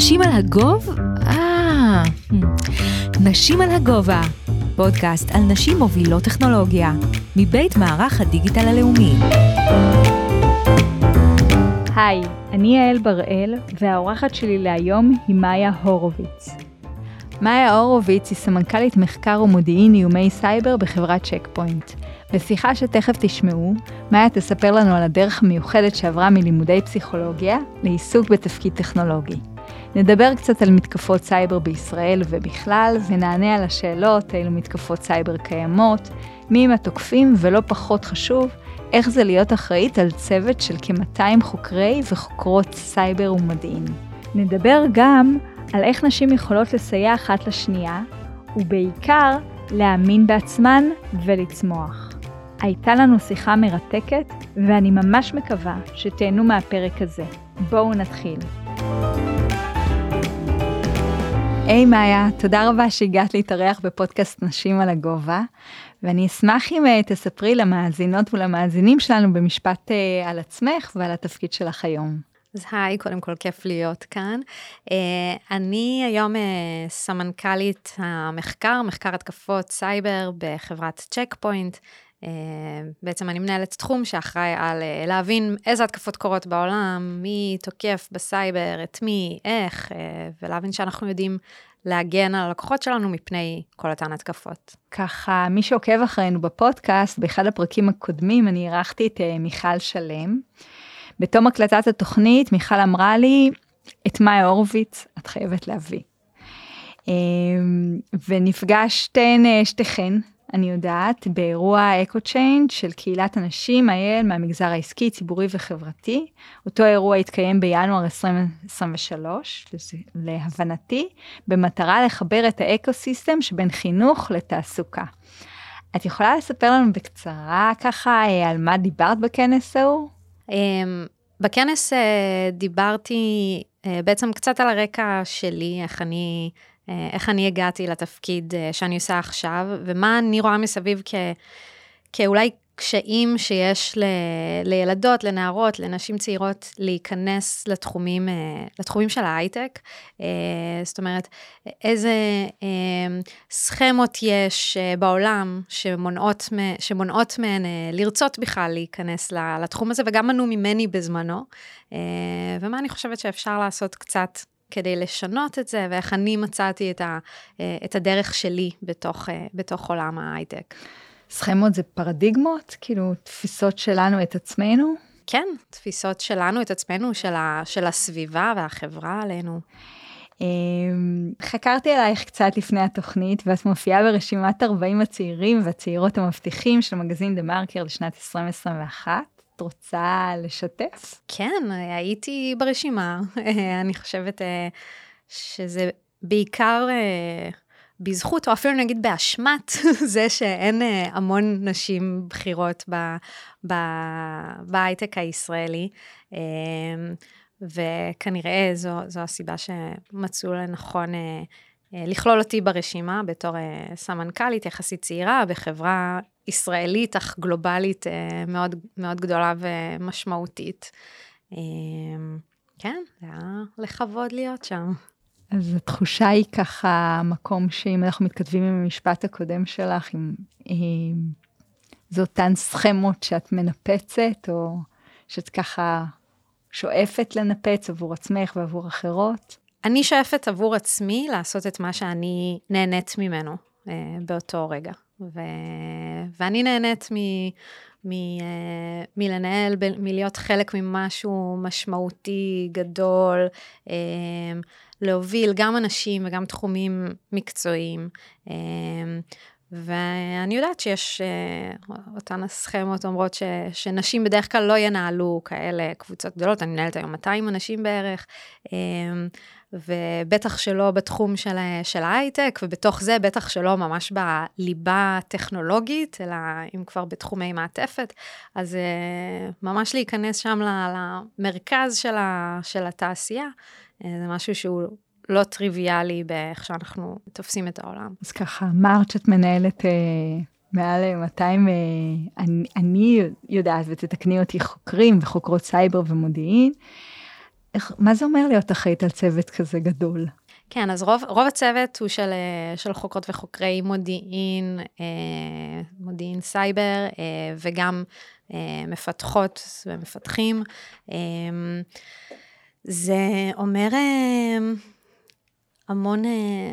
נשים על הגוב? אה, נשים על הגובה, פודקאסט על נשים מובילות טכנולוגיה, מבית מערך הדיגיטל הלאומי. היי, אני יעל בראל, והאורחת שלי להיום היא מאיה הורוביץ. מאיה הורוביץ היא סמנכ"לית מחקר ומודיעין איומי סייבר בחברת צ'ק פוינט. בשיחה שתכף תשמעו, מאיה תספר לנו על הדרך המיוחדת שעברה מלימודי פסיכולוגיה לעיסוק בתפקיד טכנולוגי. נדבר קצת על מתקפות סייבר בישראל ובכלל, ונענה על השאלות אילו מתקפות סייבר קיימות, מי הם התוקפים, ולא פחות חשוב, איך זה להיות אחראית על צוות של כ-200 חוקרי וחוקרות סייבר ומודיעין. נדבר גם על איך נשים יכולות לסייע אחת לשנייה, ובעיקר להאמין בעצמן ולצמוח. הייתה לנו שיחה מרתקת, ואני ממש מקווה שתהנו מהפרק הזה. בואו נתחיל. היי היי, מאיה, תודה רבה שהגעת להתארח בפודקאסט נשים על הגובה, ואני אשמח אם אה, תספרי למאזינות ולמאזינים שלנו במשפט אה, על עצמך ועל התפקיד שלך היום. אז היי, קודם כל כיף להיות כאן. אה, אני היום אה, סמנכ"לית המחקר, מחקר התקפות סייבר בחברת צ'ק פוינט. אה, בעצם אני מנהלת תחום שאחראי על uh, להבין איזה התקפות קורות בעולם, מי תוקף בסייבר, את מי, איך, uh, ולהבין שאנחנו יודעים להגן על הלקוחות שלנו מפני כל אותן התקפות. ככה, מי שעוקב אחרינו בפודקאסט, באחד הפרקים הקודמים אני אירחתי את מיכל שלם. בתום הקלטת התוכנית, מיכל אמרה לי, את מאיה הורוביץ את חייבת להביא. ונפגשתן שתיכן אני יודעת, באירוע אקו צ'יינג של קהילת הנשים, אייל, מהמגזר העסקי, ציבורי וחברתי. אותו אירוע התקיים בינואר 2023, להבנתי, במטרה לחבר את ה ecosystem שבין חינוך לתעסוקה. את יכולה לספר לנו בקצרה ככה אה, על מה דיברת בכנס ההוא? אמ, בכנס אה, דיברתי אה, בעצם קצת על הרקע שלי, איך אני איך אני הגעתי לתפקיד אה, שאני עושה עכשיו, ומה אני רואה מסביב כ, כאולי קשיים שיש ל, לילדות, לנערות, לנשים צעירות להיכנס לתחומים, אה, לתחומים של ההייטק. זאת אומרת, איזה סכמות יש בעולם שמונעות, שמונעות מהן לרצות בכלל להיכנס לתחום הזה, וגם מנעו ממני בזמנו, ומה אני חושבת שאפשר לעשות קצת כדי לשנות את זה, ואיך אני מצאתי את, ה, אה, את הדרך שלי בתוך, אה, בתוך עולם ההייטק. סכמות זה פרדיגמות? כאילו, תפיסות שלנו את עצמנו? כן, תפיסות שלנו את עצמנו, של, ה, של הסביבה והחברה עלינו. אמ, חקרתי עלייך קצת לפני התוכנית, ואת מופיעה ברשימת 40 הצעירים והצעירות המבטיחים של מגזין דה מרקר לשנת 2021. רוצה לשתף? כן, הייתי ברשימה. אני חושבת אה, שזה בעיקר אה, בזכות, או אפילו נגיד באשמת, זה שאין אה, המון נשים בכירות בהייטק הישראלי. וכנראה זו, זו הסיבה שמצאו לנכון לכלול אותי ברשימה בתור סמנכ"לית יחסית צעירה בחברה ישראלית, אך גלובלית אה, מאוד, מאוד גדולה ומשמעותית. אה, כן, זה היה לכבוד להיות שם. אז התחושה היא ככה מקום שאם אנחנו מתכתבים עם המשפט הקודם שלך, אם, אם זה אותן סכמות שאת מנפצת, או שאת ככה שואפת לנפץ עבור עצמך ועבור אחרות? אני שואפת עבור עצמי לעשות את מה שאני נהנית ממנו אה, באותו רגע. ו... ואני נהנית מ... מ... אה, מלנהל, מלהיות חלק ממשהו משמעותי, גדול, אה, להוביל גם אנשים וגם תחומים מקצועיים. אה, ואני יודעת שיש, אותן הסכמות אומרות ש, שנשים בדרך כלל לא ינהלו כאלה קבוצות גדולות, אני מנהלת היום 200 אנשים בערך, ובטח שלא בתחום של, של ההייטק, ובתוך זה בטח שלא ממש בליבה הטכנולוגית, אלא אם כבר בתחומי מעטפת, אז uh, ממש להיכנס שם למרכז של, ה, של התעשייה, uh, זה משהו שהוא לא טריוויאלי באיך שאנחנו תופסים את העולם. אז ככה, אמרת שאת מנהלת... Uh... מעל 200, אני, אני יודעת, ותתקני אותי, חוקרים וחוקרות סייבר ומודיעין. איך, מה זה אומר להיות אחראית על צוות כזה גדול? כן, אז רוב, רוב הצוות הוא של, של חוקרות וחוקרי מודיעין, מודיעין סייבר, וגם מפתחות ומפתחים. זה אומר המון,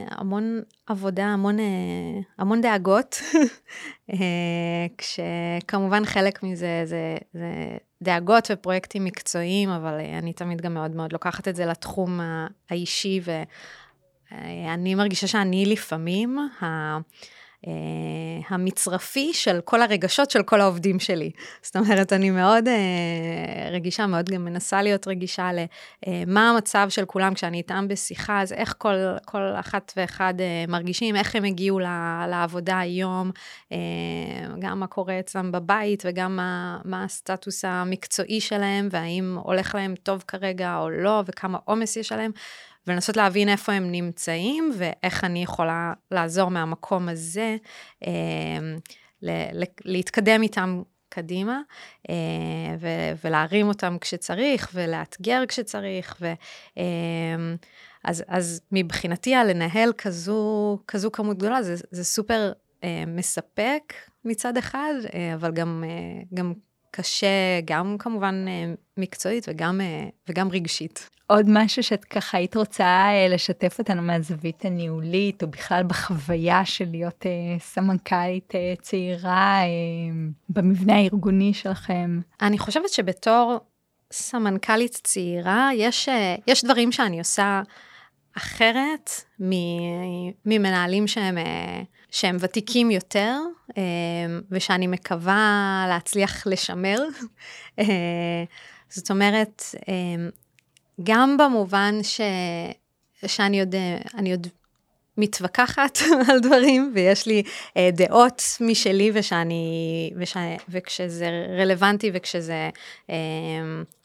המון עבודה, המון, המון דאגות, כשכמובן חלק מזה זה, זה דאגות ופרויקטים מקצועיים, אבל אני תמיד גם מאוד מאוד לוקחת את זה לתחום האישי, ואני מרגישה שאני לפעמים, אה, המצרפי של כל הרגשות של כל העובדים שלי. זאת אומרת, אני מאוד אה, רגישה, מאוד גם מנסה להיות רגישה למה אה, המצב של כולם כשאני איתם בשיחה, אז איך כל, כל אחת ואחד מרגישים, איך הם הגיעו לעבודה היום, גם מה קורה אצלם בבית וגם מה, מה הסטטוס המקצועי שלהם, והאם הולך להם טוב כרגע או לא, וכמה עומס יש עליהם. ולנסות להבין איפה הם נמצאים ואיך אני יכולה לעזור מהמקום הזה, אה, להתקדם איתם קדימה, אה, ו- ולהרים אותם כשצריך, ולאתגר כשצריך, ו... אה, אז, אז מבחינתי, הלנהל כזו, כזו כמות גדולה, זה, זה סופר מספק מצד אחד, אבל גם, גם קשה, גם כמובן אה, מקצועית וגם, אה, וגם רגשית. עוד משהו שאת ככה היית רוצה אה, לשתף אותנו מהזווית הניהולית, או בכלל בחוויה של להיות סמנכ"לית צעירה במבנה הארגוני שלכם? אני חושבת שבתור סמנכ"לית צעירה, יש, יש דברים שאני עושה אחרת ממנהלים שהם, שהם ותיקים יותר, אה, ושאני מקווה להצליח לשמר. אה, זאת אומרת, גם במובן ש... שאני עוד, עוד מתווכחת על דברים, ויש לי אה, דעות משלי, ושאני, וש... וכשזה רלוונטי וכשזה אה,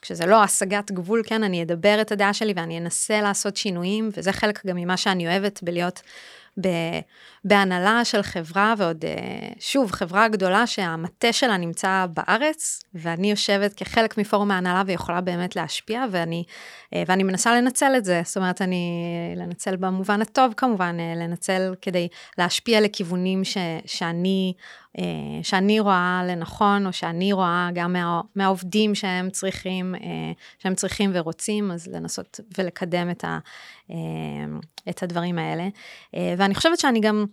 כשזה לא השגת גבול, כן, אני אדבר את הדעה שלי ואני אנסה לעשות שינויים, וזה חלק גם ממה שאני אוהבת בלהיות בהנהלה של חברה, ועוד, אה, שוב, חברה גדולה שהמטה שלה נמצא בארץ, ואני יושבת כחלק מפורום ההנהלה ויכולה באמת להשפיע, ואני, אה, ואני מנסה לנצל את זה. זאת אומרת, אני, לנצל במובן הטוב כמובן, אה, לנצל כדי להשפיע לכיוונים ש, שאני אה, שאני רואה לנכון, או שאני רואה גם מה, מהעובדים שהם צריכים, אה, שהם צריכים ורוצים, אז לנסות ולקדם את, ה, אה, את הדברים האלה. ואני חושבת שאני גם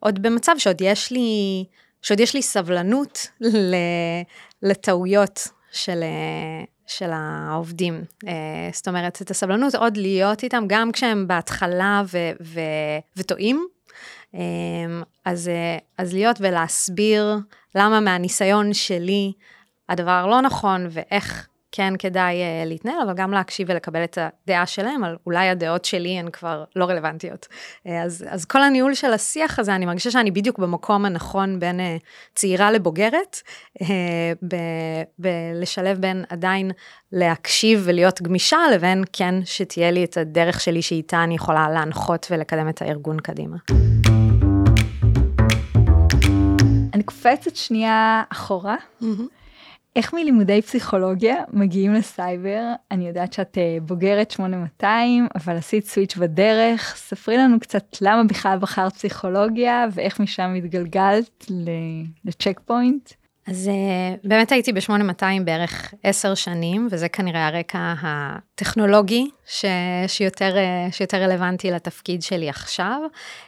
עוד במצב שעוד יש לי, שעוד יש לי סבלנות לטעויות של... של העובדים. זאת אומרת, את הסבלנות עוד להיות איתם, גם כשהם בהתחלה ו- ו- וטועים, אז, אה, אז להיות ולהסביר למה מהניסיון שלי הדבר לא נכון ואיך כן כדאי uh, להתנהל, אבל גם להקשיב ולקבל את הדעה שלהם, על אולי הדעות שלי הן כבר לא רלוונטיות. Uh, אז, אז כל הניהול של השיח הזה, אני מרגישה שאני בדיוק במקום הנכון בין צעירה לבוגרת, uh, בלשלב בין עדיין להקשיב ולהיות גמישה, לבין כן שתהיה לי את הדרך שלי שאיתה אני יכולה להנחות ולקדם את הארגון קדימה. קופצת שנייה אחורה. Mm-hmm. איך מלימודי פסיכולוגיה מגיעים לסייבר? אני יודעת שאת אה, בוגרת 8200, אבל עשית סוויץ' בדרך. ספרי לנו קצת למה בכלל בחרת פסיכולוגיה ואיך משם התגלגלת לצ'ק פוינט. אז uh, באמת הייתי ב-8200 בערך עשר שנים, וזה כנראה הרקע הטכנולוגי ש, שיותר, uh, שיותר רלוונטי לתפקיד שלי עכשיו.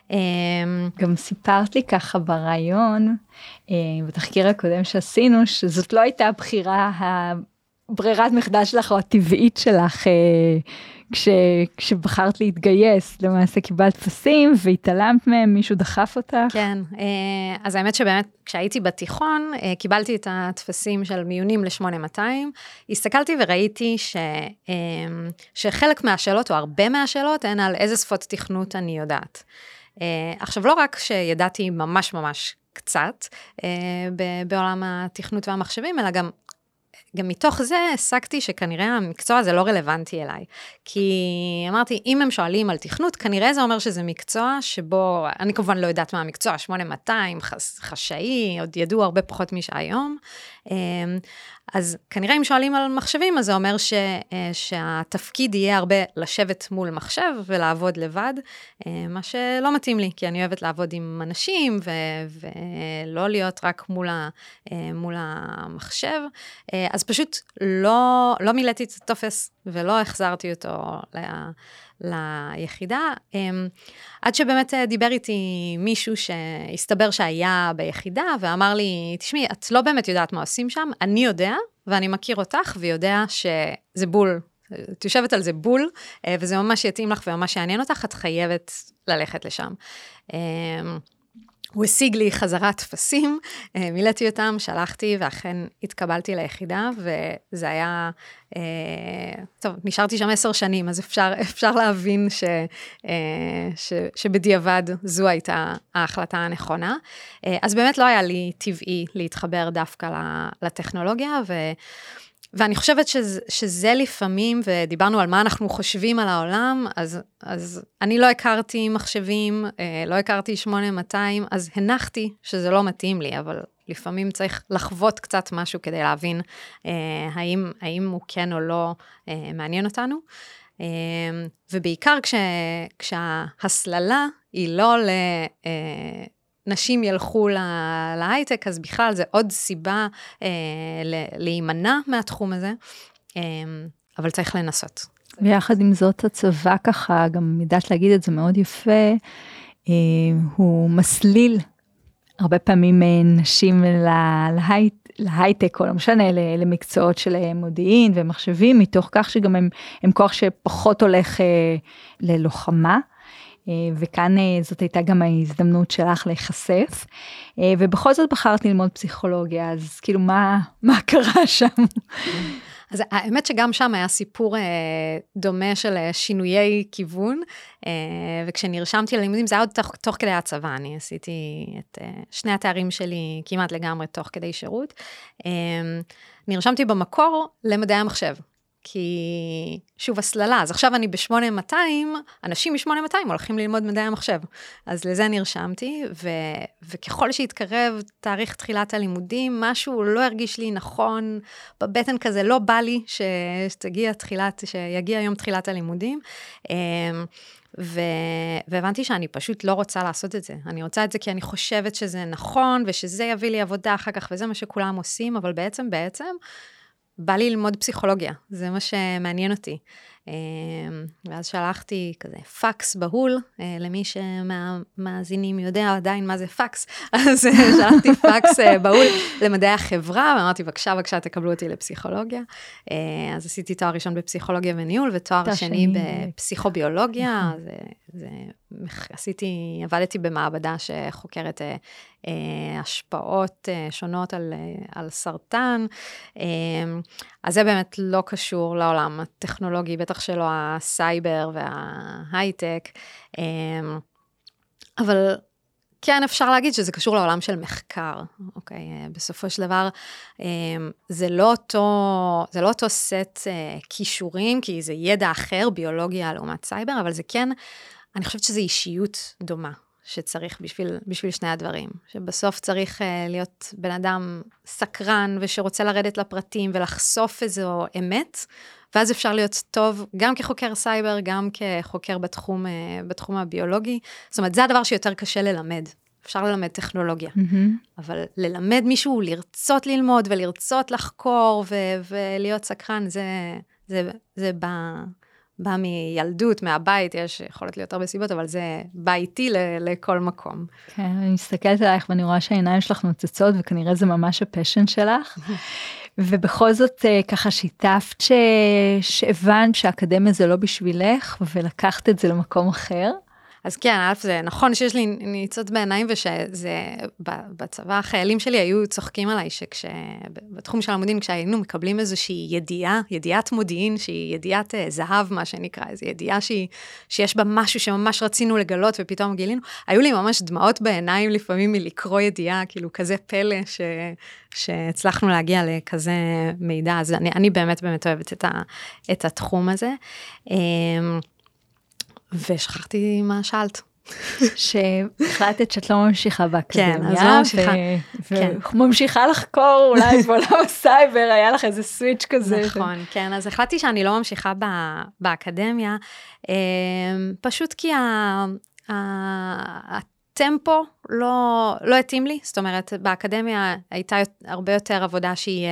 Um, גם סיפרת לי ככה בריאיון, uh, בתחקיר הקודם שעשינו, שזאת לא הייתה הבחירה, הברירת מחדל שלך או הטבעית שלך. כש, כשבחרת להתגייס, למעשה קיבלת טפסים והתעלמת מהם, מישהו דחף אותך? כן, אה, אז האמת שבאמת כשהייתי בתיכון, אה, קיבלתי את הטפסים של מיונים ל-8200, הסתכלתי וראיתי ש, אה, שחלק מהשאלות, או הרבה מהשאלות, הן על איזה שפות תכנות אני יודעת. עכשיו, לא רק שידעתי ממש ממש קצת בעולם התכנות והמחשבים, אלא גם גם מתוך זה הסקתי שכנראה המקצוע הזה לא רלוונטי אליי. כי אמרתי, אם הם שואלים על תכנות, כנראה זה אומר שזה מקצוע שבו, אני כמובן לא יודעת מה המקצוע, 8200, חשאי, עוד ידעו הרבה פחות משהיום. אז כנראה אם שואלים על מחשבים, אז זה אומר ש, שהתפקיד יהיה הרבה לשבת מול מחשב ולעבוד לבד, מה שלא מתאים לי, כי אני אוהבת לעבוד עם אנשים ו, ולא להיות רק מול, ה, מול המחשב. אז פשוט לא, לא מילאתי את הטופס ולא החזרתי אותו ליחידה, אמ, עד שבאמת אה, דיבר איתי מישהו שהסתבר שהיה ביחידה ואמר לי, תשמעי, את לא באמת יודעת מה עושים שם, אני יודע, ואני מכיר אותך ויודע שזה בול. את יושבת על זה בול, אה, וזה ממש יתאים לך וממש יעניין אותך, את חייבת ללכת לשם. הוא השיג לי חזרה טפסים, אה, מילאתי אותם, שלחתי, ואכן התקבלתי ליחידה, וזה היה, אה, טוב, נשארתי שם עשר שנים, אז אפשר, אפשר להבין ש, אה, ש, שבדיעבד זו הייתה ההחלטה הנכונה. אז באמת לא היה לי טבעי להתחבר דווקא לטכנולוגיה, ו... ואני חושבת שזה, שזה לפעמים, ודיברנו על מה אנחנו חושבים על העולם, אז, אז אני לא הכרתי מחשבים, אה, לא הכרתי 8200, אז הנחתי שזה לא מתאים לי, אבל לפעמים צריך לחוות קצת משהו כדי להבין אה, האם, האם הוא כן או לא אה, מעניין אותנו. אה, ובעיקר כש, כשההסללה היא לא ל... אה, נשים ילכו להייטק, אז בכלל זה עוד סיבה אה, להימנע מהתחום הזה, אה, אבל צריך לנסות. ויחד עם זאת הצבא ככה, גם יודעת להגיד את זה מאוד יפה, אה, הוא מסליל הרבה פעמים אה, נשים להייט, להייטק, או לא משנה, למקצועות של אה, מודיעין ומחשבים, מתוך כך שגם הם, הם כוח שפחות הולך אה, ללוחמה. אה, וכאן אה, זאת הייתה גם ההזדמנות שלך להיחשף. אה, ובכל זאת בחרת ללמוד פסיכולוגיה, אז כאילו מה, מה קרה שם? אז האמת שגם שם היה סיפור אה, דומה של שינויי כיוון, אה, וכשנרשמתי ללימודים, זה היה עוד תוך, תוך כדי הצבא, אני עשיתי את אה, שני התארים שלי כמעט לגמרי תוך כדי שירות. אה, נרשמתי במקור למדעי המחשב. כי שוב הסללה, אז עכשיו אני ב-8200, אנשים מ-8200 הולכים ללמוד מדעי המחשב. אז לזה נרשמתי, ו- וככל שהתקרב תאריך תחילת הלימודים, משהו לא הרגיש לי נכון, בבטן כזה לא בא לי ש- שתגיע תחילת, שיגיע יום תחילת הלימודים. אמ, ו... והבנתי שאני פשוט לא רוצה לעשות את זה. אני רוצה את זה כי אני חושבת שזה נכון, ושזה יביא לי עבודה אחר כך, וזה מה שכולם עושים, אבל בעצם, בעצם, בא לי ללמוד פסיכולוגיה, זה מה שמעניין אותי. אמ, ואז שלחתי כזה פקס בהול, אה, למי שמהמאזינים יודע עדיין מה זה פקס, אז אה, שלחתי פקס אה, בהול למדעי החברה, ואמרתי, בבקשה, בבקשה, תקבלו אותי לפסיכולוגיה. אז עשיתי תואר ראשון בפסיכולוגיה וניהול, ותואר שני בפסיכוביולוגיה, זה, זה, עשיתי, עבדתי במעבדה שחוקרת אה, השפעות אה, שונות על, אה, על סרטן. אה, אז זה באמת לא קשור לעולם הטכנולוגי, בטח שלא הסייבר וההייטק. אה, אבל כן, אפשר להגיד שזה קשור לעולם של מחקר, אוקיי? אה, בסופו של דבר, אה, זה לא אותו, זה לא אותו סט אה, כישורים, כי זה ידע אחר, ביולוגיה לעומת סייבר, אבל זה כן, אני חושבת שזו אישיות דומה. שצריך בשביל, בשביל שני הדברים. שבסוף צריך אה, להיות בן אדם סקרן ושרוצה לרדת לפרטים ולחשוף איזו אמת, ואז אפשר להיות טוב גם כחוקר סייבר, גם כחוקר בתחום, אה, בתחום הביולוגי. זאת אומרת, זה הדבר שיותר קשה ללמד. אפשר ללמד טכנולוגיה, mm-hmm. אבל ללמד מישהו לרצות ללמוד ולרצות לחקור ו- ולהיות סקרן, זה, זה, זה בא, בא מילדות, מהבית, יש יכולת להיות הרבה סיבות, אבל זה בא איתי לכל מקום. כן, אני מסתכלת עלייך ואני רואה שהעיניים שלך נוצצות, וכנראה זה ממש הפשן שלך. ובכל זאת אה, ככה שיתפת ש... שהבנת שאקדמיה זה לא בשבילך, ולקחת את זה למקום אחר. אז כן, א', זה נכון שיש לי ניצוץ בעיניים, ושזה, בצבא החיילים שלי היו צוחקים עליי, שכשבתחום של המודיעין, כשהיינו מקבלים איזושהי ידיעה, ידיעת מודיעין, שהיא ידיעת אה, זהב, מה שנקרא, איזו ידיעה שהיא, שיש בה משהו שממש רצינו לגלות, ופתאום גילינו, היו לי ממש דמעות בעיניים לפעמים מלקרוא ידיעה, כאילו כזה פלא, ש, שהצלחנו להגיע לכזה מידע, אז אני, אני באמת באמת אוהבת את, ה, את התחום הזה. אמ, ושכחתי מה שאלת. שהחלטת שאת לא ממשיכה באקדמיה. כן, אז לא ממשיכה. כן. וממשיכה לחקור אולי בעולם הסייבר, היה לך איזה סוויץ' כזה. נכון, כן, אז החלטתי שאני לא ממשיכה באקדמיה, פשוט כי הטמפו לא, לא התאים לי, זאת אומרת, באקדמיה הייתה הרבה יותר עבודה שהיא,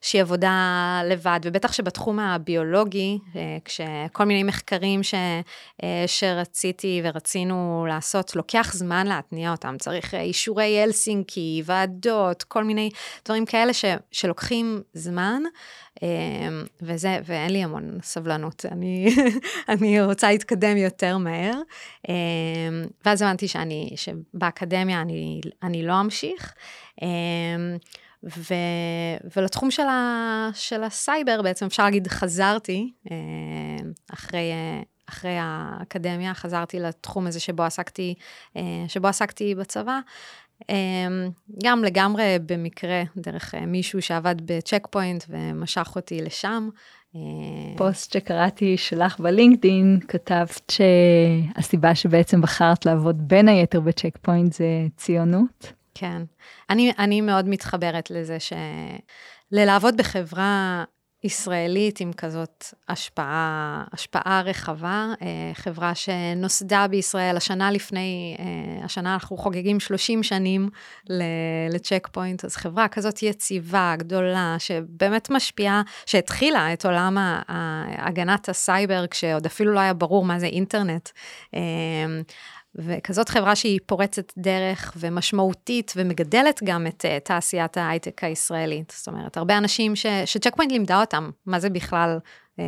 שהיא עבודה לבד, ובטח שבתחום הביולוגי, כשכל מיני מחקרים ש, שרציתי ורצינו לעשות, לוקח זמן להתניע אותם, צריך אישורי אלסינקי, ועדות, כל מיני דברים כאלה ש, שלוקחים זמן. וזה, ואין לי המון סבלנות, אני, אני רוצה להתקדם יותר מהר. ואז הבנתי שאני, שבאקדמיה אני, אני לא אמשיך. ו, ולתחום של, ה, של הסייבר בעצם אפשר להגיד חזרתי אחרי, אחרי האקדמיה, חזרתי לתחום הזה שבו עסקתי, שבו עסקתי בצבא. גם לגמרי במקרה, דרך מישהו שעבד בצ'ק פוינט ומשך אותי לשם. פוסט שקראתי שלך בלינקדאין, כתבת שהסיבה שבעצם בחרת לעבוד בין היתר בצ'ק פוינט זה ציונות. כן, אני, אני מאוד מתחברת לזה שלעבוד בחברה ישראלית עם כזאת השפעה, השפעה רחבה, אה, חברה שנוסדה בישראל, השנה לפני, אה, השנה אנחנו חוגגים 30 שנים לצ'ק פוינט, אז חברה כזאת יציבה, גדולה, שבאמת משפיעה, שהתחילה את עולם הגנת הסייבר, כשעוד אפילו לא היה ברור מה זה אינטרנט. וכזאת חברה שהיא פורצת דרך ומשמעותית ומגדלת גם את אה, תעשיית ההייטק הישראלית. זאת אומרת, הרבה אנשים ש, שצ'ק פוינט לימדה אותם מה זה בכלל אה,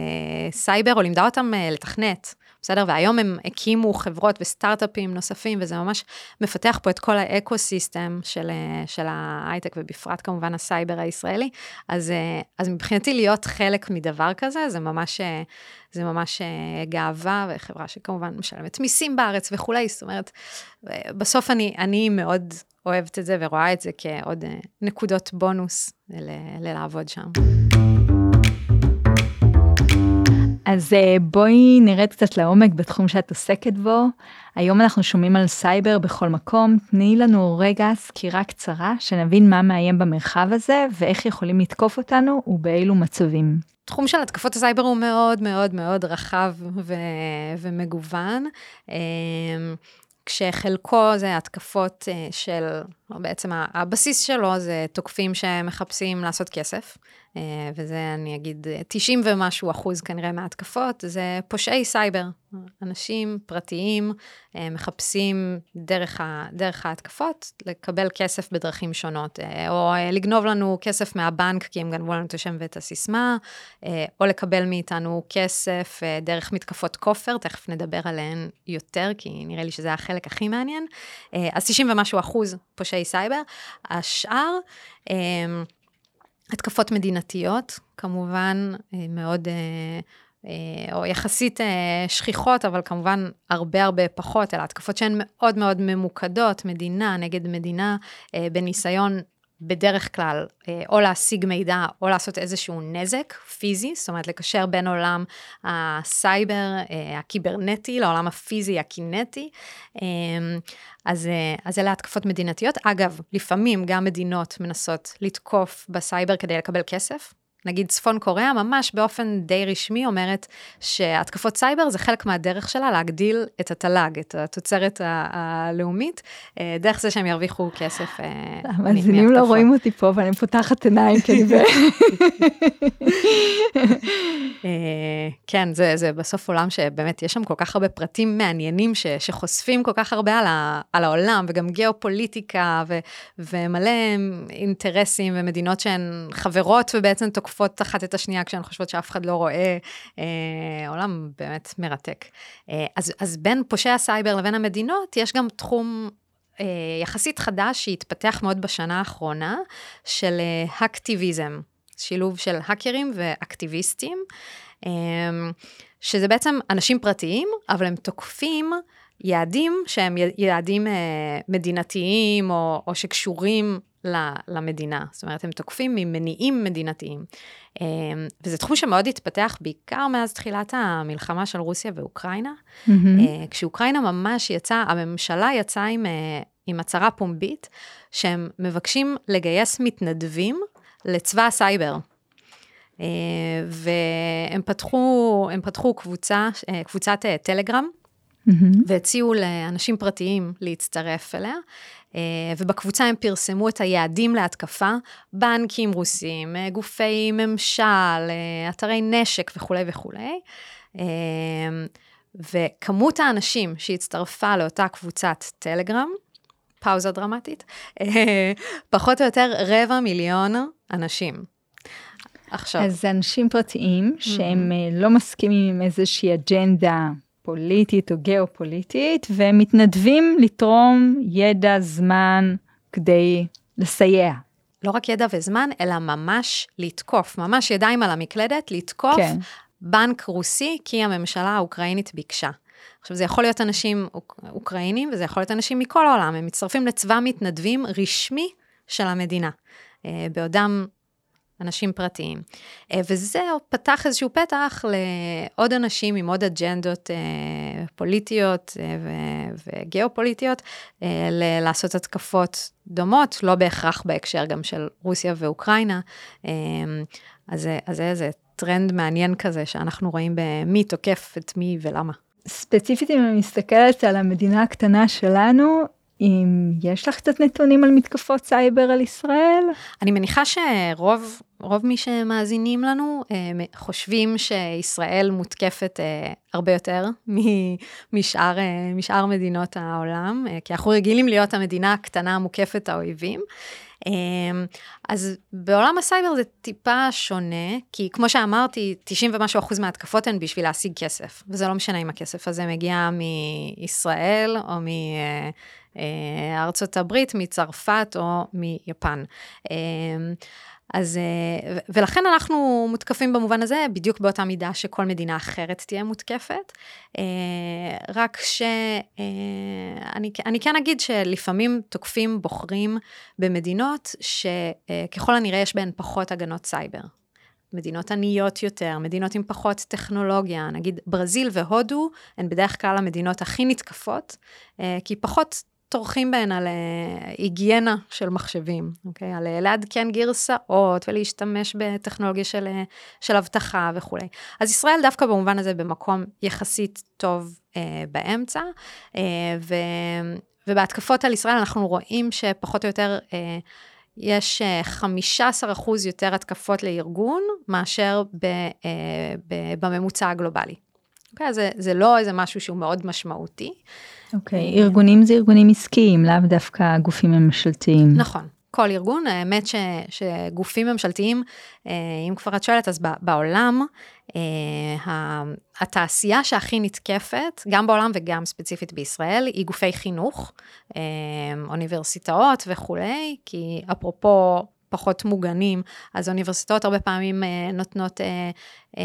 סייבר, או לימדה אותם אה, לתכנת. בסדר? והיום הם הקימו חברות וסטארט-אפים נוספים, וזה ממש מפתח פה את כל האקו-סיסטם של, של ההייטק, ובפרט כמובן הסייבר הישראלי. אז, אז מבחינתי להיות חלק מדבר כזה, זה ממש, זה ממש גאווה, וחברה שכמובן משלמת מיסים בארץ וכולי, זאת אומרת, בסוף אני, אני מאוד אוהבת את זה ורואה את זה כעוד נקודות בונוס ל, ללעבוד שם. אז אה, בואי נרד קצת לעומק בתחום שאת עוסקת בו. היום אנחנו שומעים על סייבר בכל מקום. תני לנו רגע סקירה קצרה, שנבין מה מאיים במרחב הזה ואיך יכולים לתקוף אותנו ובאילו מצבים. תחום של התקפות הסייבר הוא מאוד מאוד מאוד רחב ו- ומגוון. אמ, כשחלקו זה התקפות אה, של, או בעצם הבסיס שלו זה תוקפים שמחפשים לעשות כסף. אה, וזה, אני אגיד, 90 ומשהו אחוז כנראה מההתקפות, זה פושעי סייבר. אנשים פרטיים אה, מחפשים דרך, ה, דרך ההתקפות לקבל כסף בדרכים שונות, אה, או לגנוב לנו כסף מהבנק כי הם גנבו לנו את השם ואת הסיסמה, או לקבל מאיתנו כסף דרך מתקפות כופר, תכף נדבר עליהן יותר, כי נראה לי שזה החלק הכי מעניין. אז 90 ומשהו אחוז פושעי סייבר. השאר, התקפות מדינתיות, כמובן, אה, מאוד, אה, אה, או יחסית שכיחות, אבל כמובן הרבה הרבה פחות, אלא התקפות שהן מאוד מאוד ממוקדות, מדינה נגד מדינה, בניסיון בדרך כלל אה, או להשיג מידע או לעשות איזשהו נזק פיזי, זאת אומרת לקשר בין עולם הסייבר אה, הקיברנטי לעולם הפיזי הקינטי. אה, אז, אז אלה התקפות מדינתיות. אגב, לפעמים גם מדינות מנסות לתקוף בסייבר כדי לקבל כסף, נגיד צפון קוריאה, ממש באופן די רשמי אומרת שהתקפות סייבר זה חלק מהדרך שלה להגדיל את התל"ג, את התוצרת הלאומית, אה, דרך זה שהם ירוויחו כסף. אה, המאזינים לא רואים אותי פה ואני פותחת עיניים, כי אני... אה, כן, זה, זה בסוף עולם שבאמת יש שם כל כך הרבה פרטים מעניינים ש, שחושפים כל כך הרבה על, ה, על העולם, וגם גיאופוליטיקה, ו, ומלא אינטרסים ומדינות שהן חברות ובעצם תוקפות. תוקפות אחת את השנייה כשהן חושבות שאף אחד לא רואה. אה, עולם באמת מרתק. אה, אז, אז בין פושעי הסייבר לבין המדינות, יש גם תחום אה, יחסית חדש שהתפתח מאוד בשנה האחרונה, של אה, אקטיביזם, שילוב של האקרים ואקטיביסטים, אה, שזה בעצם אנשים פרטיים, אבל הם תוקפים יעדים שהם יעדים אה, מדינתיים או, או שקשורים למדינה. זאת אומרת, הם תוקפים ממניעים מדינתיים. אה, וזה תחום שמאוד התפתח בעיקר מאז תחילת המלחמה של רוסיה ואוקראינה. Mm-hmm. כשאוקראינה ממש יצאה, הממשלה יצאה עם, עם הצהרה פומבית, שהם מבקשים לגייס מתנדבים לצבא הסייבר. והם פתחו, פתחו קבוצה, קבוצת טלגרם, mm-hmm. והציעו לאנשים פרטיים להצטרף אליה. אה, ובקבוצה הם פרסמו את היעדים להתקפה, בנקים רוסים, אה, גופי ממשל, אה, אתרי נשק וכולי וכולי. וכמות האנשים שהצטרפה לאותה קבוצת טלגרם, פאוזה דרמטית, פחות או יותר רבע מיליון אנשים. עכשיו. אז אנשים פרטיים שהם mm-hmm. לא מסכימים עם איזושהי אג'נדה פוליטית או גיאופוליטית, והם מתנדבים לתרום ידע, זמן, כדי לסייע. לא רק ידע וזמן, אלא ממש לתקוף, ממש ידיים על המקלדת, לתקוף כן. בנק רוסי, כי הממשלה האוקראינית ביקשה. עכשיו, זה יכול להיות אנשים אוק, אוקראינים, וזה יכול להיות אנשים מכל העולם, הם מצטרפים לצבא מתנדבים רשמי של המדינה. אה, בעודם אנשים פרטיים. אה, וזה פתח איזשהו פתח לעוד אנשים עם עוד אג'נדות אה, פוליטיות אה, וגיאופוליטיות, לעשות התקפות דומות, לא בהכרח בהקשר גם של רוסיה ואוקראינה. אז זה איזה טרנד מעניין כזה שאנחנו רואים במי תוקף את מי ולמה. ספציפית אם אני מסתכלת על המדינה הקטנה שלנו, אם יש לך קצת נתונים על מתקפות סייבר על ישראל? אני מניחה שרוב רוב מי שמאזינים לנו אה, חושבים שישראל מותקפת אה, הרבה יותר משאר, אה, משאר מדינות העולם, כי אנחנו רגילים להיות המדינה הקטנה המוקפת האויבים. אז בעולם הסייבר זה טיפה שונה, כי כמו שאמרתי, 90 ומשהו אחוז מההתקפות הן בשביל להשיג כסף, וזה לא משנה אם הכסף הזה מגיע מישראל או מ... ארצות הברית, מצרפת או מיפן. אז, אה, ולכן אנחנו מותקפים במובן הזה, בדיוק באותה מידה שכל מדינה אחרת תהיה מותקפת. אה, רק שאני אני כן אגיד שלפעמים תוקפים בוחרים במדינות שככל הנראה יש בהן פחות הגנות סייבר. מדינות עניות יותר, מדינות עם פחות טכנולוגיה, נגיד ברזיל והודו הן בדרך כלל המדינות הכי נתקפות, אה, כי פחות טורחים בהן על uh, היגיינה של מחשבים, אוקיי? על uh, לעדכן גרסאות ולהשתמש בטכנולוגיה של, uh, של אבטחה וכולי. אז ישראל דווקא במובן הזה במקום יחסית טוב uh, באמצע, uh, ו, ובהתקפות על ישראל אנחנו רואים שפחות או יותר... uh, יש 15 אחוז יותר התקפות לארגון מאשר ב, ב, בממוצע הגלובלי. אוקיי, אז זה, זה לא איזה משהו שהוא מאוד משמעותי. אוקיי, okay, ארגונים זה ארגונים עסקיים, לאו דווקא גופים ממשלתיים. נכון. כל ארגון, האמת ש, שגופים ממשלתיים, אה, אם כבר את שואלת, אז בעולם, אה, התעשייה שהכי נתקפת, גם בעולם וגם ספציפית בישראל, היא גופי חינוך, אה, אוניברסיטאות וכולי, כי אפרופו פחות מוגנים, אז האוניברסיטאות הרבה פעמים אה, נותנות אה, אה,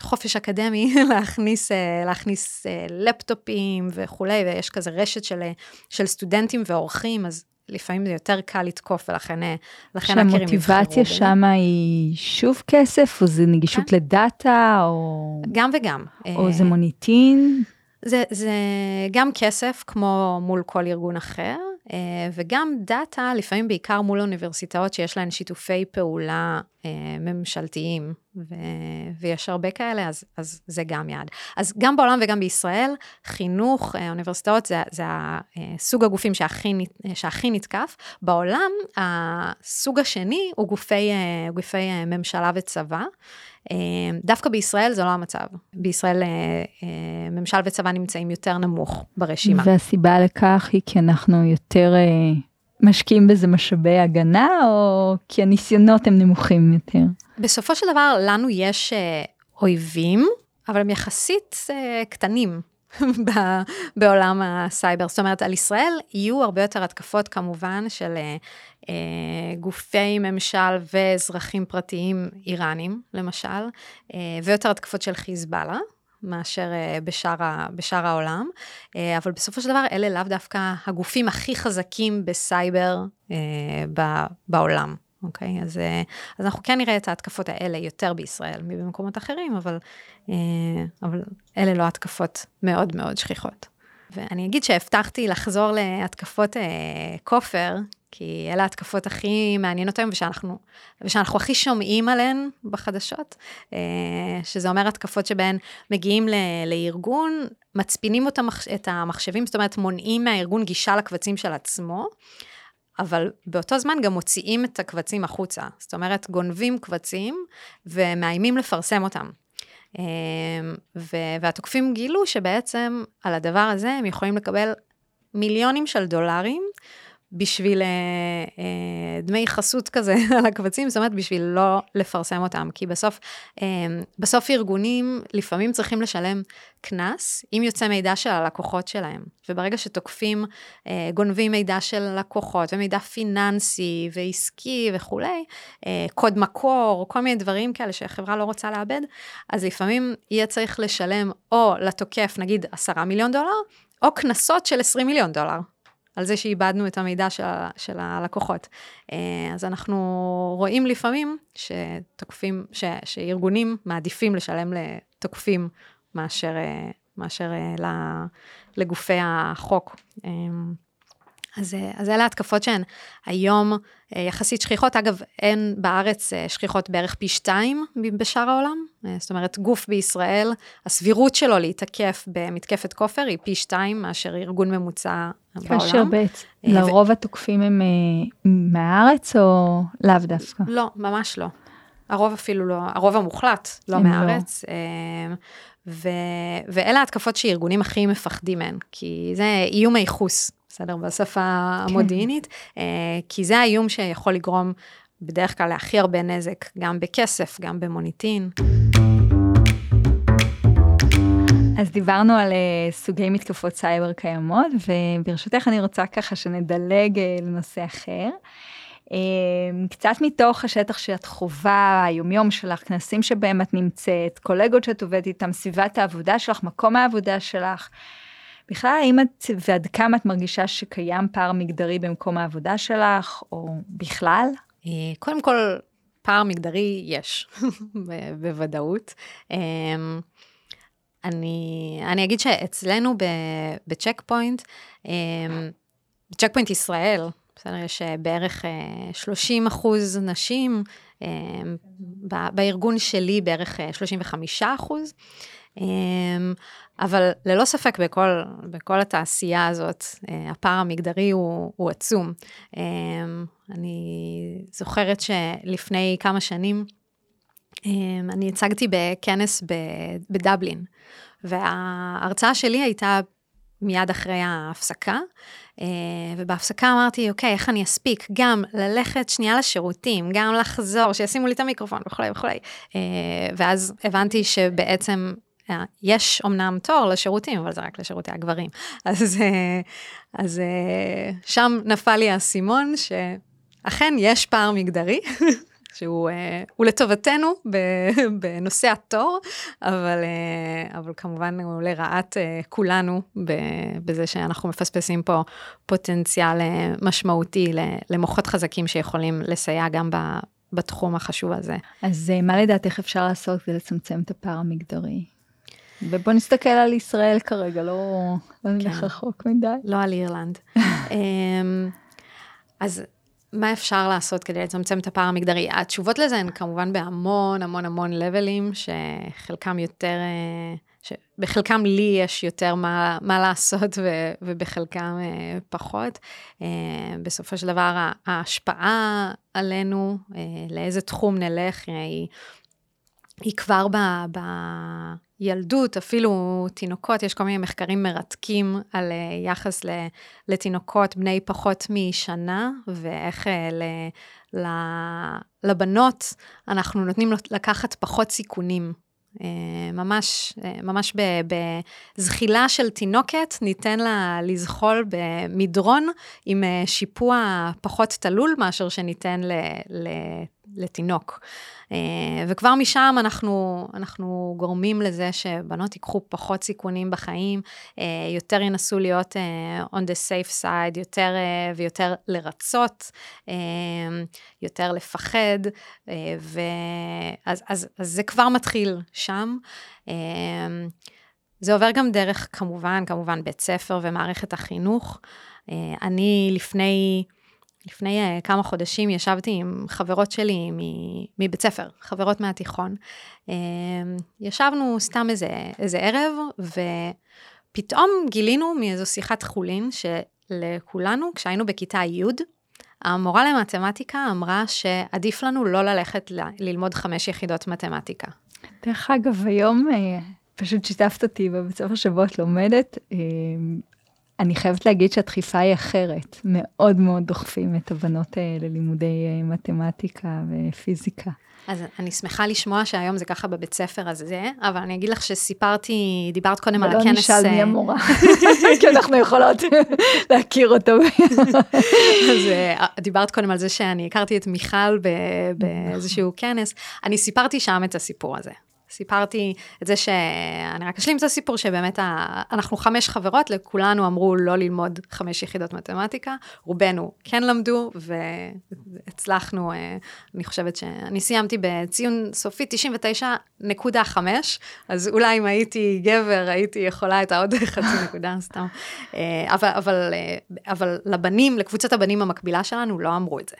חופש אקדמי להכניס, אה, להכניס אה, לפטופים וכולי, ויש כזה רשת של, של סטודנטים ועורכים, אז לפעמים זה יותר קל לתקוף, ולכן לכן האקרים יבחרו. שהמוטיבציה שם היא שוב כסף, או זה נגישות כן. לדאטה, או... גם וגם. או אה, זה מוניטין? זה, זה גם כסף, כמו מול כל ארגון אחר, וגם דאטה, לפעמים בעיקר מול אוניברסיטאות שיש להן שיתופי פעולה. אה, ממשלתיים, ו, ויש הרבה כאלה, אז, אז זה גם יעד. אז גם בעולם וגם בישראל, חינוך, אה, אוניברסיטאות, זה, זה הסוג הגופים שהכי, שהכי נתקף. בעולם, הסוג השני הוא גופי, גופי ממשלה וצבא. דווקא בישראל זה לא המצב. בישראל ממשל וצבא נמצאים יותר נמוך ברשימה. והסיבה לכך היא כי אנחנו יותר משקיעים בזה משאבי הגנה, או כי הניסיונות הם נמוכים יותר? בסופו של דבר, לנו יש אה, אויבים, אבל הם יחסית אה, קטנים. בעולם הסייבר. זאת אומרת, על ישראל יהיו הרבה יותר התקפות כמובן של אה, אה, גופי ממשל ואזרחים פרטיים איראנים, למשל, אה, ויותר התקפות של חיזבאללה, מאשר בשאר, בשאר העולם, אבל בסופו של דבר אלה לאו דווקא הגופים הכי חזקים בסייבר בעולם. אוקיי? אז, אז אנחנו כן נראה את ההתקפות האלה יותר בישראל מבמקומות אחרים, אבל, אבל אלה לא התקפות מאוד מאוד שכיחות. ואני אגיד שהבטחתי לחזור להתקפות אה, כופר, כי אלה ההתקפות הכי מעניינות היום, ושאנחנו, ושאנחנו הכי שומעים עליהן בחדשות, אה, שזה אומר התקפות שבהן מגיעים ל, לארגון, מצפינים אותם, את המחשבים, זאת אומרת, מונעים מהארגון גישה לקבצים של עצמו. אבל באותו זמן גם מוציאים את הקבצים החוצה. זאת אומרת, גונבים קבצים ומאיימים לפרסם אותם. אמ, והתוקפים גילו שבעצם על הדבר הזה הם יכולים לקבל מיליונים של דולרים בשביל אה, אה, דמי חסות כזה על הקבצים, זאת אומרת, בשביל לא לפרסם אותם. כי בסוף, אה, בסוף ארגונים לפעמים צריכים לשלם קנס אם יוצא מידע של הלקוחות שלהם. וברגע שתוקפים, אה, גונבים מידע של לקוחות, ומידע פיננסי ועסקי וכולי, אה, קוד מקור, כל מיני דברים כאלה שהחברה לא רוצה לאבד, אז לפעמים יהיה צריך לשלם או לתוקף, נגיד, עשרה מיליון דולר, או קנסות של 20 מיליון דולר. על זה שאיבדנו את המידע של, של הלקוחות. אה, אז אנחנו רואים לפעמים שתוקפים, ש, שארגונים מעדיפים לשלם לתוקפים מאשר, אה, מאשר אה, לגופי החוק. אז, אז אלה התקפות שהן היום יחסית שכיחות. אגב, אין בארץ שכיחות בערך פי שתיים בשאר העולם. זאת אומרת, גוף בישראל, הסבירות שלו להתקף במתקפת כופר היא פי שתיים מאשר ארגון ממוצע בעולם. כאשר בעצם, אה, לרוב התוקפים הם אה, מהארץ או לאו דווקא? לא, ממש לא. הרוב אפילו לא, הרוב המוחלט לא, לא. מהארץ. לא. ו, ואלה ההתקפות שארגונים הכי מפחדים מהן, כי זה איום הייחוס, בסדר? בשפה כן. המודיעינית, כי זה האיום שיכול לגרום בדרך כלל להכי הרבה נזק, גם בכסף, גם במוניטין. אז דיברנו על uh, סוגי מתקפות סייבר קיימות, וברשותך אני רוצה ככה שנדלג uh, לנושא אחר. Uh, קצת מתוך השטח שאת חווה, היומיום שלך, כנסים שבהם את נמצאת, קולגות שאת עובדת איתם, סביבת העבודה שלך, מקום העבודה שלך. בכלל, האם את ועד כמה את מרגישה שקיים פער מגדרי במקום העבודה שלך, או בכלל? קודם כל, פער מגדרי יש, בוודאות. אני, אני אגיד שאצלנו בצ'ק פוינט, בצ'ק פוינט ישראל, בסדר, יש אה, בערך 30 אה, אחוז נשים, בארגון שלי בערך 35 אה, אחוז, אבל ללא ספק בכל, בכל התעשייה הזאת, הפער המגדרי הוא, הוא עצום. אני זוכרת שלפני כמה שנים, אני הצגתי בכנס בדבלין, וההרצאה שלי הייתה מיד אחרי ההפסקה, אה, ובהפסקה אמרתי, אוקיי, איך אני אספיק גם ללכת שנייה לשירותים, גם לחזור, שישימו לי את המיקרופון וכולי וכולי. אה, ואז הבנתי שבעצם אה, יש אמנם תור לשירותים, אבל זה רק לשירותי הגברים. אז, אז שם נפל לי האסימון שאכן יש פער מגדרי, שהוא לטובתנו בנושא התור, אבל, אבל כמובן הוא לרעת כולנו בזה שאנחנו מפספסים פה פוטנציאל משמעותי למוחות חזקים שיכולים לסייע גם ב... בתחום החשוב הזה. אז מה לדעתך אפשר לעשות כדי לצמצם את הפער המגדרי? ובוא נסתכל על ישראל כרגע, לא, לא נלך כן. רחוק מדי. לא על אירלנד. אמ, אז מה אפשר לעשות כדי לצמצם את הפער המגדרי? התשובות לזה הן כמובן בהמון המון המון לבלים, שחלקם יותר, אה, שבחלקם לי יש יותר מה, מה לעשות ו, ובחלקם אה, פחות. אה, בסופו של דבר ההשפעה עלינו, לאיזה תחום נלך, היא, היא כבר ב... ב ילדות, אפילו תינוקות, יש כל מיני מחקרים מרתקים על uh, יחס לתינוקות בני פחות משנה, ואיך uh, ל, ל, לבנות אנחנו נותנים לקחת פחות סיכונים. Uh, ממש, ממש בזחילה של תינוקת, ניתן לה לזחול במדרון עם שיפוע פחות תלול מאשר שניתן ל, ל, לתינוק. אה, וכבר משם אנחנו, אנחנו גורמים לזה שבנות ייקחו פחות סיכונים בחיים, אה, יותר ינסו להיות on the safe side, יותר ויותר לרצות, יותר לפחד, ואז אז, אז זה כבר מתחיל שם. זה עובר גם דרך, כמובן, כמובן, בית ספר ומערכת החינוך. אני לפני... לפני uh, כמה חודשים ישבתי עם חברות שלי מבית ספר, חברות מהתיכון. Uh, ישבנו סתם איזה, איזה ערב, ופתאום גילינו מאיזו שיחת חולין שלכולנו, כשהיינו בכיתה י', המורה למתמטיקה אמרה שעדיף לנו לא ללכת ל- ללמוד חמש יחידות מתמטיקה. דרך אגב, היום אה, פשוט שיתפת אותי בבית ספר שבו את לומדת, אני חייבת להגיד שהדחיפה היא אחרת. מאוד מאוד דוחפים את הבנות ללימודי אה, מתמטיקה ופיזיקה. אז אני שמחה לשמוע שהיום זה ככה בבית ספר הזה, אבל אני אגיד לך שסיפרתי, דיברת קודם על הכנס... ולא נשאל מי אה, המורה, כי אנחנו יכולות להכיר אותו. אז אה, דיברת קודם על זה שאני הכרתי את מיכל באיזשהו כנס, אני סיפרתי שם את הסיפור הזה. סיפרתי את זה שאני רק אשלים את הסיפור שבאמת ה... אנחנו חמש חברות, לכולנו אמרו לא ללמוד חמש יחידות מתמטיקה, רובנו כן למדו והצלחנו, אה, אני חושבת שאני סיימתי בציון סופי 99.5, אז אולי אם הייתי גבר הייתי יכולה את העוד חצי נקודה סתם, אה, אבל, אבל, אה, אבל לבנים, לקבוצת הבנים המקבילה שלנו לא אמרו את זה.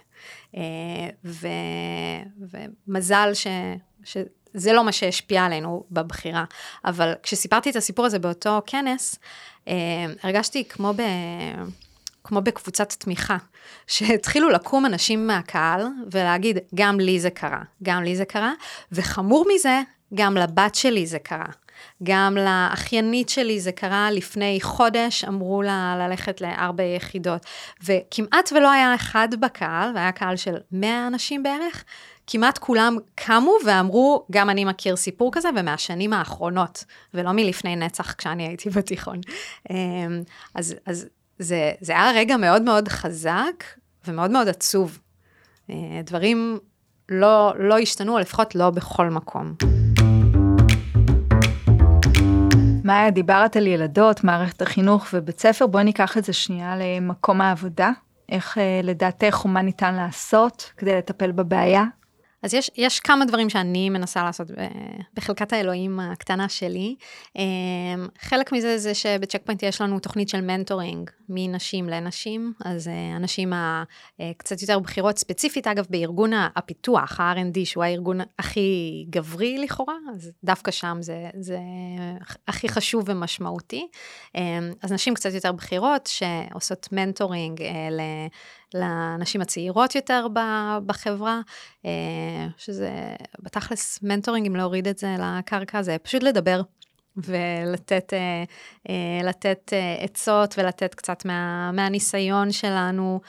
ו, ומזל ש... ש זה לא מה שהשפיע עלינו בבחירה. אבל כשסיפרתי את הסיפור הזה באותו כנס, אה, הרגשתי כמו, ב, כמו בקבוצת תמיכה, שהתחילו לקום אנשים מהקהל ולהגיד, גם לי זה קרה, גם לי זה קרה, וחמור מזה, גם לבת שלי זה קרה. גם לאחיינית שלי זה קרה לפני חודש, אמרו לה ללכת לארבע יחידות. וכמעט ולא היה אחד בקהל, והיה קהל של 100 אנשים בערך, כמעט כולם קמו ואמרו, גם אני מכיר סיפור כזה, ומהשנים האחרונות, ולא מלפני נצח כשאני הייתי בתיכון. אמ, אז, אז זה, זה היה רגע מאוד מאוד חזק ומאוד מאוד עצוב. אה, דברים לא, לא השתנו, או לפחות לא בכל מקום. מאיה, דיברת על ילדות, מערכת החינוך ובית ספר, בואי ניקח את זה שנייה למקום העבודה. איך אה, לדעתך ומה ניתן לעשות כדי לטפל בבעיה? אז יש, יש כמה דברים שאני מנסה לעשות בחלקת האלוהים הקטנה שלי. אמ, חלק מזה זה שבצ'ק פוינט יש לנו תוכנית של מנטורינג מנשים לנשים, אז אה, הנשים הקצת אה, יותר בכירות, ספציפית אגב בארגון הפיתוח, ה-R&D, שהוא הארגון הכי גברי לכאורה, אז דווקא שם זה, זה הכי חשוב ומשמעותי. אז נשים קצת יותר בכירות שעושות מנטורינג אה, לנשים הצעירות יותר בחברה, אה, שזה בתכלס מנטורינג, אם להוריד את זה לקרקע, זה פשוט לדבר ולתת אה, אה, לתת עצות ולתת קצת מה, מהניסיון שלנו,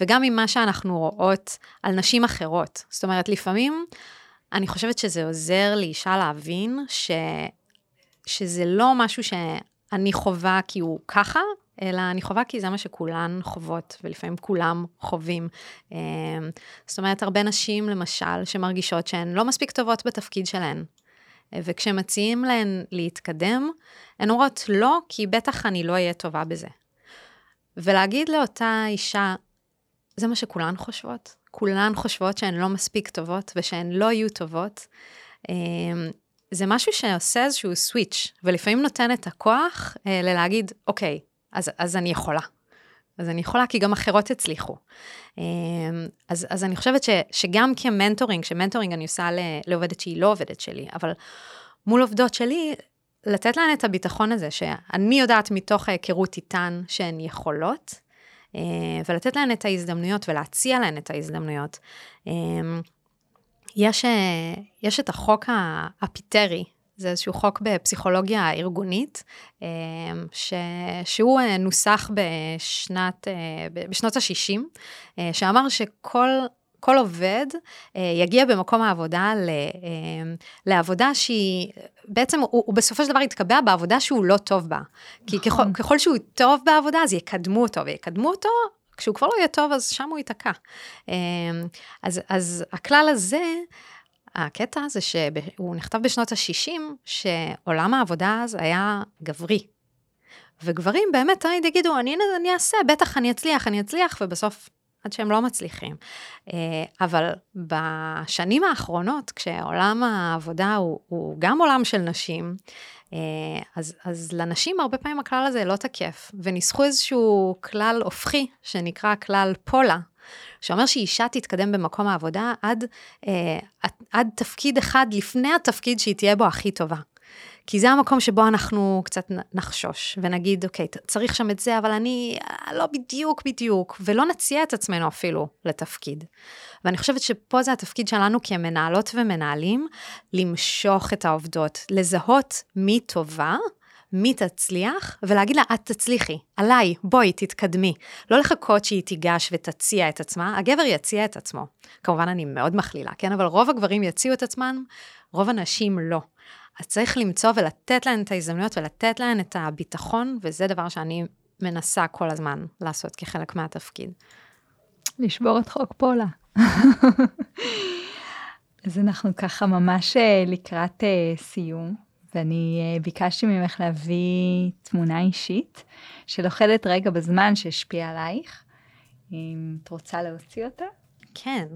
וגם ממה שאנחנו רואות על נשים אחרות. זאת אומרת, לפעמים אני חושבת שזה עוזר לאישה להבין ש, שזה לא משהו שאני חווה כי הוא ככה, אלא אני חווה כי זה מה שכולן חוות, ולפעמים כולם חווים. אמ, זאת אומרת, הרבה נשים, למשל, שמרגישות שהן לא מספיק טובות בתפקיד שלהן. וכשמציעים להן להתקדם, הן אומרות לא, כי בטח אני לא אהיה טובה בזה. ולהגיד לאותה אישה, זה מה שכולן חושבות. כולן חושבות שהן לא מספיק טובות ושהן לא יהיו טובות. אמ, זה משהו שעושה איזשהו סוויץ', ולפעמים נותן את הכוח אה, ללהגיד, אוקיי, אז, אז אני יכולה. אז אני יכולה, כי גם אחרות הצליחו. אמ, אז, אז אני חושבת ש, שגם כמנטורינג, שמנטורינג אני עושה לעובדת שהיא לא עובדת שלי, אבל מול עובדות שלי, לתת להן את הביטחון הזה, שאני יודעת מתוך ההיכרות איתן שהן יכולות, אה, ולתת להן את ההזדמנויות ולהציע להן את ההזדמנויות. אמ, יש, אה, יש את החוק הפיטרי זה איזשהו חוק בפסיכולוגיה ארגונית, אה, ש... שהוא אה, נוסח בשנת, אה, בשנות ה-60, שאמר שכל כל עובד יגיע במקום העבודה ל, לעבודה שהיא, בעצם הוא, הוא בסופו של דבר יתקבע בעבודה שהוא לא טוב בה. כי נכון. ככל, ככל שהוא טוב בעבודה, אז יקדמו אותו, ויקדמו אותו כשהוא כבר לא יהיה טוב, אז שם הוא ייתקע. אז, אז הכלל הזה, הקטע זה שהוא נכתב בשנות ה-60, שעולם העבודה אז היה גברי. וגברים באמת תמיד יגידו, אני, אני אעשה, בטח אני אצליח, אני אצליח, ובסוף עד שהם לא מצליחים. אה, אבל בשנים האחרונות, כשעולם העבודה הוא, הוא גם עולם של נשים, אה, אז, אז לנשים הרבה פעמים הכלל הזה לא תקף, וניסחו איזשהו כלל הופכי, שנקרא כלל פולה, שאומר שאישה תתקדם במקום העבודה עד, אה, עד תפקיד אחד לפני התפקיד שהיא תהיה בו הכי טובה. כי זה המקום שבו אנחנו קצת נחשוש, ונגיד, אוקיי, צריך שם את זה, אבל אני אה, לא בדיוק בדיוק, ולא נציע את עצמנו אפילו לתפקיד. ואני חושבת שפה זה התפקיד שלנו כמנהלות ומנהלים, למשוך את העובדות, לזהות מי טובה, מי תצליח, ולהגיד לה, את תצליחי, עליי, בואי, תתקדמי. לא לחכות שהיא תיגש ותציע את עצמה, הגבר יציע את עצמו. כמובן, אני מאוד מכלילה, כן? אבל רוב הגברים יציעו את עצמם, רוב הנשים לא. אז צריך למצוא ולתת להן את ההזדמנויות ולתת להן את הביטחון, וזה דבר שאני מנסה כל הזמן לעשות כחלק מהתפקיד. לשבור את חוק פולה. אז אנחנו ככה ממש אה, לקראת uh, סיום, ואני uh, ביקשתי ממך להביא תמונה אישית, שלוחדת רגע בזמן שהשפיע עלייך. אם את רוצה להוציא אותה? כן.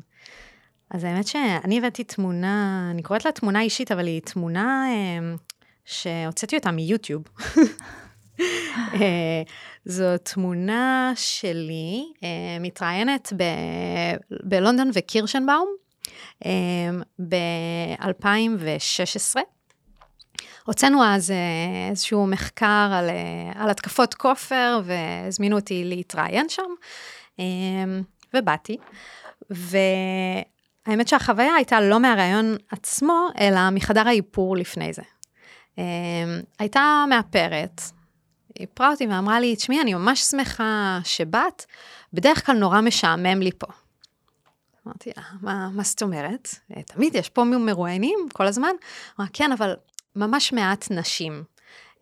אז האמת שאני הבאתי תמונה, אני קוראת לה תמונה אישית, אבל היא תמונה אה, שהוצאתי אותה מיוטיוב. אה, זו תמונה שלי, אה, מתראיינת ב, בלונדון וקירשנבאום אה, ב-2016. הוצאנו אז אה, איזשהו מחקר על, אה, על התקפות כופר, והזמינו אותי להתראיין שם, אה, ובאתי. ו... האמת שהחוויה הייתה לא מהראיון עצמו, אלא מחדר האיפור לפני זה. אמ, הייתה מאפרת, היא איפרה אותי ואמרה לי, תשמעי, אני ממש שמחה שבאת, בדרך כלל נורא משעמם לי פה. אמרתי לה, מה, מה זאת אומרת? תמיד יש פה מרואיינים כל הזמן. אמרה, כן, אבל ממש מעט נשים.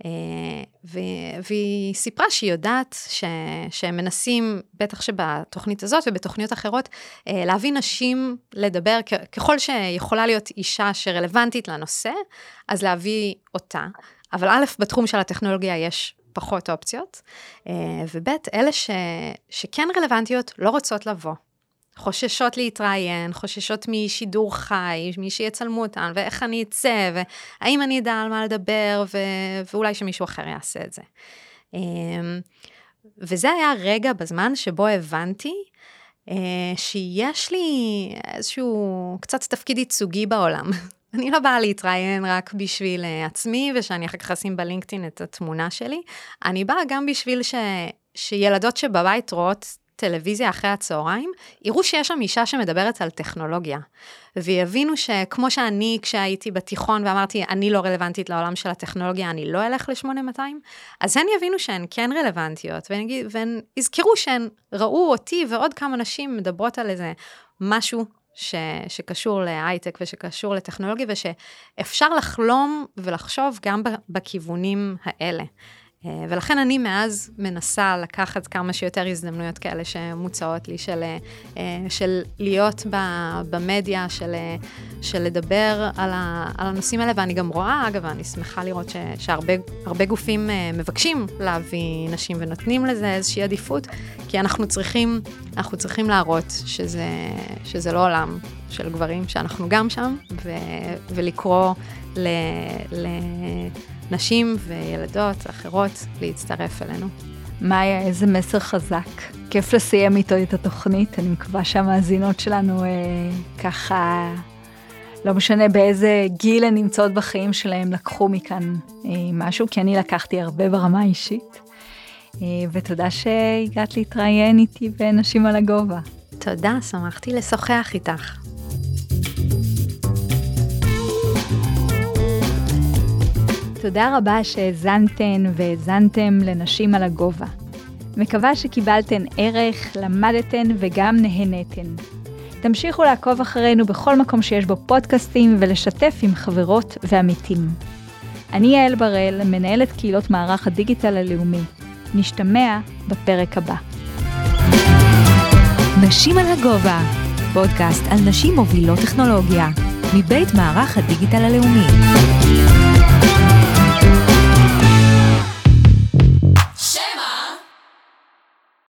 אה, והיא סיפרה שהיא יודעת ש, שהם מנסים, בטח שבתוכנית הזאת ובתוכניות אחרות, אה, להביא נשים לדבר, ככל שיכולה להיות אישה שרלוונטית לנושא, אז להביא אותה. אבל א', בתחום של הטכנולוגיה יש פחות אופציות, אה, וב', אלה ש, שכן רלוונטיות לא רוצות לבוא. חוששות להתראיין, חוששות משידור חי, מי שיצלמו אותן, ואיך אני אצא, והאם אני אדע על מה לדבר, ו... ואולי שמישהו אחר יעשה את זה. אמ, וזה היה רגע בזמן שבו הבנתי אה, שיש לי איזשהו קצת תפקיד ייצוגי בעולם. אני לא באה להתראיין רק בשביל אה, עצמי, ושאני אחר כך אשים בלינקדאין את התמונה שלי, אני באה גם בשביל ש... שילדות שבבית רואות טלוויזיה אחרי הצהריים, יראו שיש שם אישה שמדברת על טכנולוגיה. ויבינו שכמו שאני, כשהייתי בתיכון ואמרתי, אני לא רלוונטית לעולם של הטכנולוגיה, אני לא אלך ל-8200, אז הן יבינו שהן כן רלוונטיות, והן, והן יזכרו שהן ראו אותי ועוד כמה נשים מדברות על איזה משהו ש, שקשור להייטק ושקשור לטכנולוגיה, ושאפשר לחלום ולחשוב גם בכיוונים האלה. אה, ולכן אני מאז מנסה לקחת כמה שיותר הזדמנויות כאלה שמוצעות לי, של, אה, של להיות במדיה, של, של לדבר על, ה, על הנושאים האלה, ואני גם רואה, אגב, אני שמחה לראות ש, שהרבה גופים אה, מבקשים להביא נשים ונותנים לזה איזושהי עדיפות, כי אנחנו צריכים, אנחנו צריכים להראות שזה, שזה לא עולם של גברים, שאנחנו גם שם, ו, ולקרוא ל... ל נשים וילדות אחרות להצטרף אלינו. מאיה, איזה מסר חזק. כיף לסיים איתו את התוכנית, אני מקווה שהמאזינות שלנו אה, ככה, לא משנה באיזה גיל הן נמצאות בחיים שלהם, לקחו מכאן אה, משהו, כי אני לקחתי הרבה ברמה האישית. אה, ותודה שהגעת להתראיין איתי בנשים על הגובה. תודה, שמחתי לשוחח איתך. תודה רבה שהאזנתן והאזנתם לנשים על הגובה. מקווה שקיבלתן ערך, למדתן וגם נהנתן. תמשיכו לעקוב אחרינו בכל מקום שיש בו פודקאסטים ולשתף עם חברות ועמיתים. אני יעל בראל, מנהלת קהילות מערך הדיגיטל הלאומי. נשתמע בפרק הבא. נשים על הגובה, פודקאסט על נשים מובילות טכנולוגיה, מבית מערך הדיגיטל הלאומי.